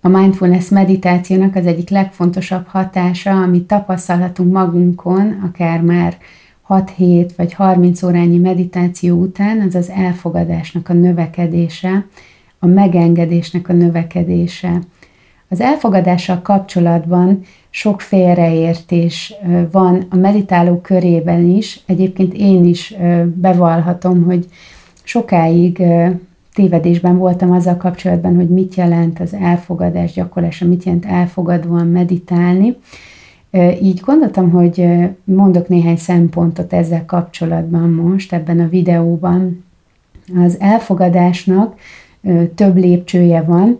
a mindfulness meditációnak az egyik legfontosabb hatása, amit tapasztalhatunk magunkon, akár már 6 hét vagy 30 órányi meditáció után, az az elfogadásnak a növekedése, a megengedésnek a növekedése. Az elfogadással kapcsolatban sok félreértés van a meditáló körében is. Egyébként én is bevallhatom, hogy sokáig tévedésben voltam azzal kapcsolatban, hogy mit jelent az elfogadás gyakorlása, mit jelent elfogadóan meditálni. Így gondoltam, hogy mondok néhány szempontot ezzel kapcsolatban most ebben a videóban. Az elfogadásnak több lépcsője van,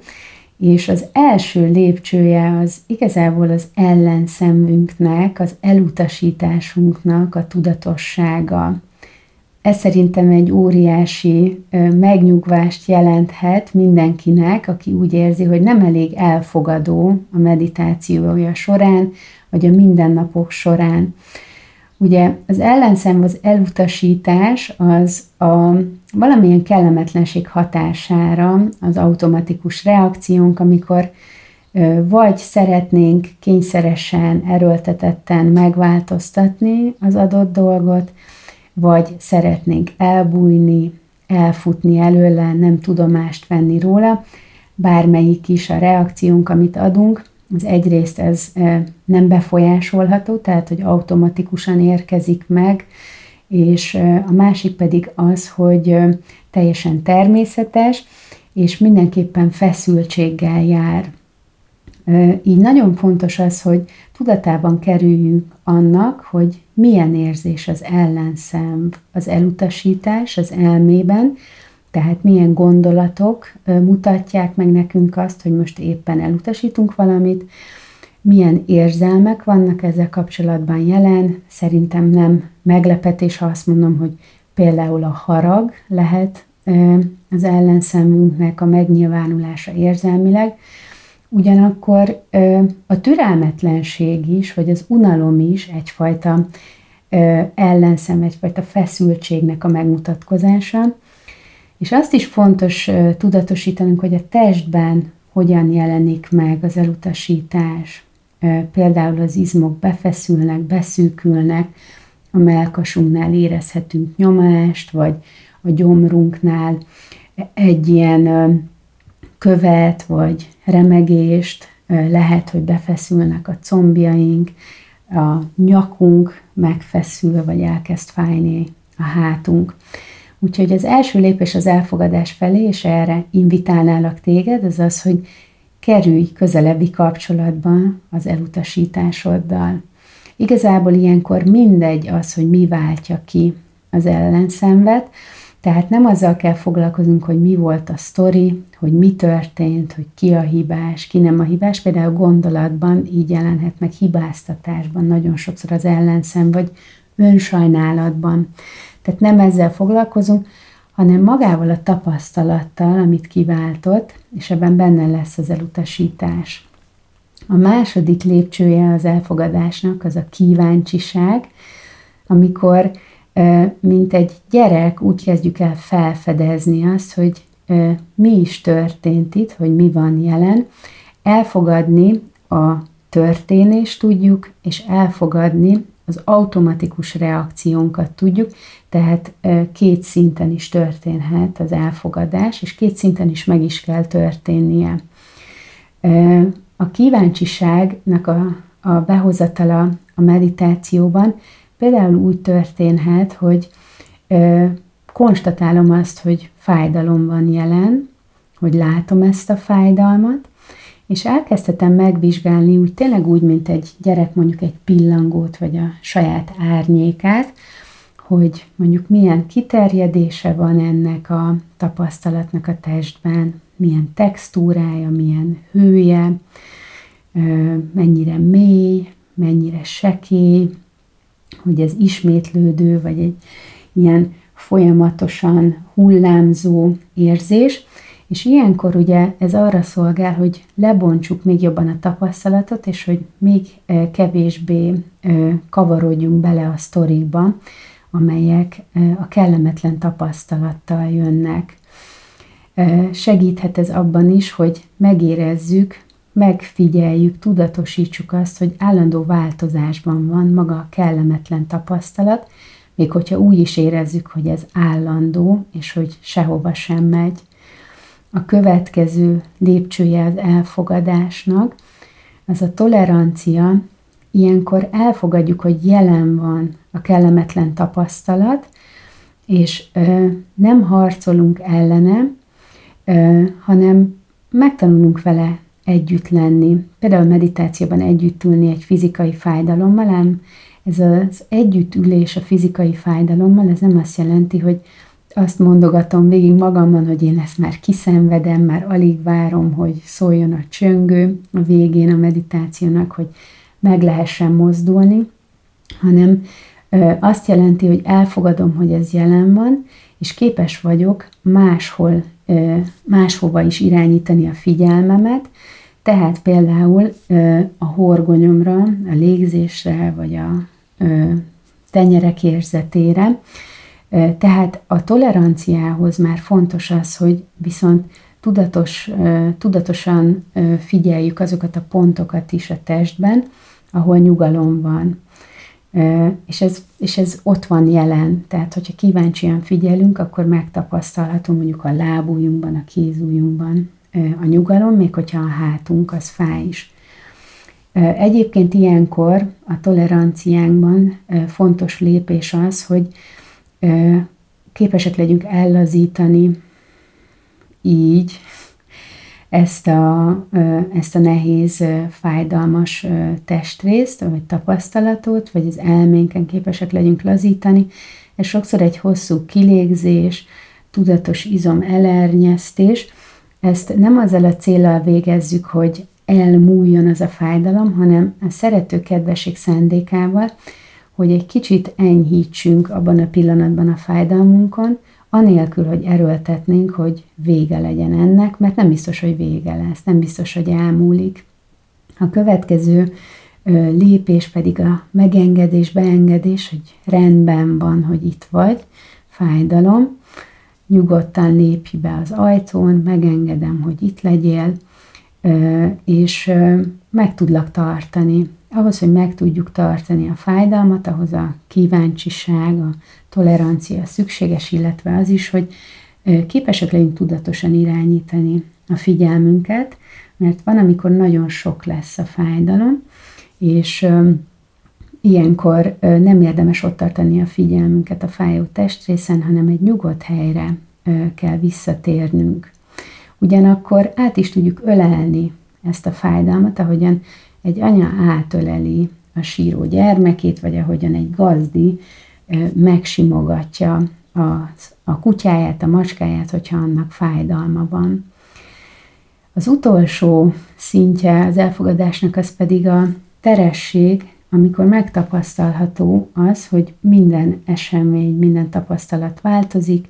és az első lépcsője az igazából az ellenszemünknek, az elutasításunknak a tudatossága. Ez szerintem egy óriási megnyugvást jelenthet mindenkinek, aki úgy érzi, hogy nem elég elfogadó a meditációja során, vagy a mindennapok során. Ugye az ellenszem, az elutasítás az a valamilyen kellemetlenség hatására az automatikus reakciónk, amikor vagy szeretnénk kényszeresen, erőltetetten megváltoztatni az adott dolgot, vagy szeretnénk elbújni, elfutni előle, nem tudomást venni róla, bármelyik is a reakciónk, amit adunk, az egyrészt ez nem befolyásolható, tehát hogy automatikusan érkezik meg, és a másik pedig az, hogy teljesen természetes, és mindenképpen feszültséggel jár. Így nagyon fontos az, hogy tudatában kerüljünk annak, hogy milyen érzés az ellenszem, az elutasítás az elmében, tehát milyen gondolatok mutatják meg nekünk azt, hogy most éppen elutasítunk valamit, milyen érzelmek vannak ezzel kapcsolatban jelen. Szerintem nem meglepetés, ha azt mondom, hogy például a harag lehet az ellenszemünknek a megnyilvánulása érzelmileg, ugyanakkor a türelmetlenség is, vagy az unalom is egyfajta ellenszem, egyfajta feszültségnek a megmutatkozása, és azt is fontos tudatosítanunk, hogy a testben hogyan jelenik meg az elutasítás. Például az izmok befeszülnek, beszűkülnek, a melkasunknál érezhetünk nyomást, vagy a gyomrunknál egy ilyen követ, vagy remegést, lehet, hogy befeszülnek a combjaink, a nyakunk megfeszül, vagy elkezd fájni a hátunk. Úgyhogy az első lépés az elfogadás felé, és erre invitálnálak téged, az az, hogy kerülj közelebbi kapcsolatban az elutasításoddal. Igazából ilyenkor mindegy az, hogy mi váltja ki az ellenszenvet, tehát nem azzal kell foglalkozunk, hogy mi volt a sztori, hogy mi történt, hogy ki a hibás, ki nem a hibás. Például gondolatban így jelenhet meg hibáztatásban nagyon sokszor az ellenszem, vagy önsajnálatban. Tehát nem ezzel foglalkozunk, hanem magával a tapasztalattal, amit kiváltott, és ebben benne lesz az elutasítás. A második lépcsője az elfogadásnak az a kíváncsiság, amikor mint egy gyerek úgy kezdjük el felfedezni azt, hogy mi is történt itt, hogy mi van jelen, elfogadni a történést tudjuk, és elfogadni az automatikus reakciónkat tudjuk, tehát két szinten is történhet az elfogadás, és két szinten is meg is kell történnie. A kíváncsiságnak a, a behozatala a meditációban például úgy történhet, hogy konstatálom azt, hogy fájdalom van jelen, hogy látom ezt a fájdalmat, és elkezdhetem megvizsgálni úgy tényleg úgy, mint egy gyerek mondjuk egy pillangót, vagy a saját árnyékát, hogy mondjuk milyen kiterjedése van ennek a tapasztalatnak a testben, milyen textúrája, milyen hője, mennyire mély, mennyire sekély, hogy ez ismétlődő, vagy egy ilyen folyamatosan hullámzó érzés, és ilyenkor ugye ez arra szolgál, hogy lebontsuk még jobban a tapasztalatot, és hogy még kevésbé kavarodjunk bele a sztorikba, amelyek a kellemetlen tapasztalattal jönnek. Segíthet ez abban is, hogy megérezzük megfigyeljük, tudatosítsuk azt, hogy állandó változásban van maga a kellemetlen tapasztalat, még hogyha úgy is érezzük, hogy ez állandó, és hogy sehova sem megy. A következő lépcsője az elfogadásnak, az a tolerancia, ilyenkor elfogadjuk, hogy jelen van a kellemetlen tapasztalat, és ö, nem harcolunk ellene, ö, hanem megtanulunk vele együtt lenni. Például a meditációban együtt ülni egy fizikai fájdalommal, ám ez az együttülés a fizikai fájdalommal, ez nem azt jelenti, hogy azt mondogatom végig magamban, hogy én ezt már kiszenvedem, már alig várom, hogy szóljon a csöngő a végén a meditációnak, hogy meg lehessen mozdulni, hanem azt jelenti, hogy elfogadom, hogy ez jelen van, és képes vagyok máshol, máshova is irányítani a figyelmemet, tehát például a horgonyomra, a légzésre, vagy a tenyerek érzetére. Tehát a toleranciához már fontos az, hogy viszont tudatos, tudatosan figyeljük azokat a pontokat is a testben, ahol nyugalom van. És ez, és ez ott van jelen, tehát hogyha kíváncsian figyelünk, akkor megtapasztalhatunk mondjuk a lábújunkban, a kézújunkban a nyugalom, még hogyha a hátunk az fáj is. Egyébként ilyenkor a toleranciánkban fontos lépés az, hogy képesek legyünk ellazítani így ezt a, ezt a nehéz, fájdalmas testrészt, vagy tapasztalatot, vagy az elménken képesek legyünk lazítani. Ez sokszor egy hosszú kilégzés, tudatos izom elernyeztés. Ezt nem azzal a célral végezzük, hogy elmúljon az a fájdalom, hanem a szerető kedvesség szándékával, hogy egy kicsit enyhítsünk abban a pillanatban a fájdalmunkon, anélkül, hogy erőltetnénk, hogy vége legyen ennek, mert nem biztos, hogy vége lesz, nem biztos, hogy elmúlik. A következő lépés pedig a megengedés, beengedés, hogy rendben van, hogy itt vagy, fájdalom, nyugodtan lépj be az ajtón, megengedem, hogy itt legyél, és meg tudlak tartani. Ahhoz, hogy meg tudjuk tartani a fájdalmat, ahhoz a kíváncsiság, a tolerancia szükséges, illetve az is, hogy képesek legyünk tudatosan irányítani a figyelmünket, mert van, amikor nagyon sok lesz a fájdalom, és ilyenkor nem érdemes ott tartani a figyelmünket a fájó testrészen, hanem egy nyugodt helyre kell visszatérnünk. Ugyanakkor át is tudjuk ölelni ezt a fájdalmat, ahogyan egy anya átöleli a síró gyermekét, vagy ahogyan egy gazdi megsimogatja a, a kutyáját, a macskáját, hogyha annak fájdalma van. Az utolsó szintje az elfogadásnak az pedig a teresség, amikor megtapasztalható az, hogy minden esemény, minden tapasztalat változik,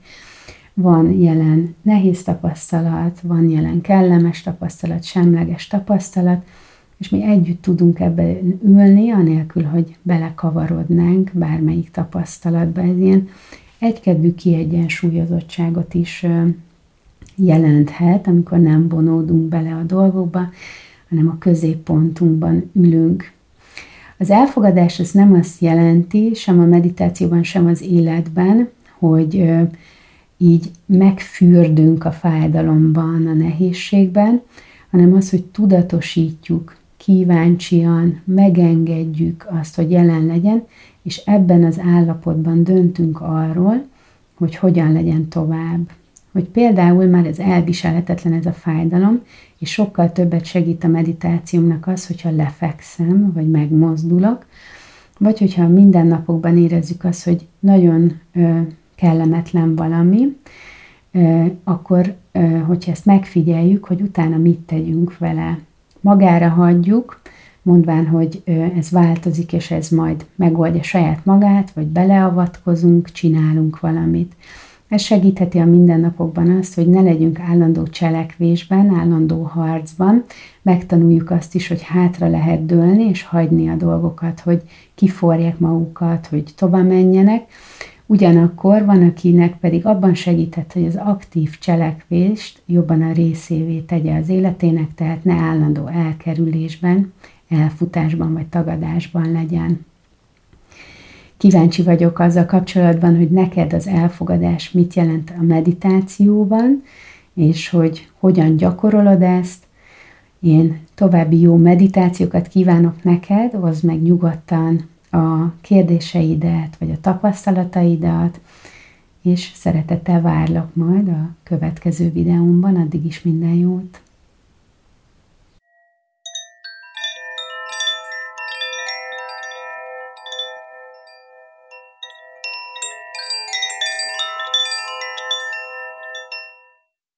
van jelen nehéz tapasztalat, van jelen kellemes tapasztalat, semleges tapasztalat, és mi együtt tudunk ebbe ülni, anélkül, hogy belekavarodnánk bármelyik tapasztalatba. Ez ilyen egykedvű kiegyensúlyozottságot is jelenthet, amikor nem vonódunk bele a dolgokba, hanem a középpontunkban ülünk. Az elfogadás az nem azt jelenti, sem a meditációban, sem az életben, hogy így megfürdünk a fájdalomban, a nehézségben, hanem az, hogy tudatosítjuk, kíváncsian megengedjük azt, hogy jelen legyen, és ebben az állapotban döntünk arról, hogy hogyan legyen tovább. Hogy például már ez elviselhetetlen ez a fájdalom, és sokkal többet segít a meditációmnak az, hogyha lefekszem, vagy megmozdulok, vagy hogyha mindennapokban érezzük azt, hogy nagyon ö, kellemetlen valami, ö, akkor, ö, hogyha ezt megfigyeljük, hogy utána mit tegyünk vele, magára hagyjuk, mondván, hogy ez változik, és ez majd megoldja saját magát, vagy beleavatkozunk, csinálunk valamit. Ez segítheti a mindennapokban azt, hogy ne legyünk állandó cselekvésben, állandó harcban, megtanuljuk azt is, hogy hátra lehet dőlni, és hagyni a dolgokat, hogy kiforják magukat, hogy tovább menjenek. Ugyanakkor van, akinek pedig abban segített, hogy az aktív cselekvést jobban a részévé tegye az életének, tehát ne állandó elkerülésben, elfutásban vagy tagadásban legyen. Kíváncsi vagyok azzal kapcsolatban, hogy neked az elfogadás mit jelent a meditációban, és hogy hogyan gyakorolod ezt. Én további jó meditációkat kívánok neked, hozd meg nyugodtan a kérdéseidet, vagy a tapasztalataidat, és szeretettel várlak majd a következő videómban, addig is minden jót!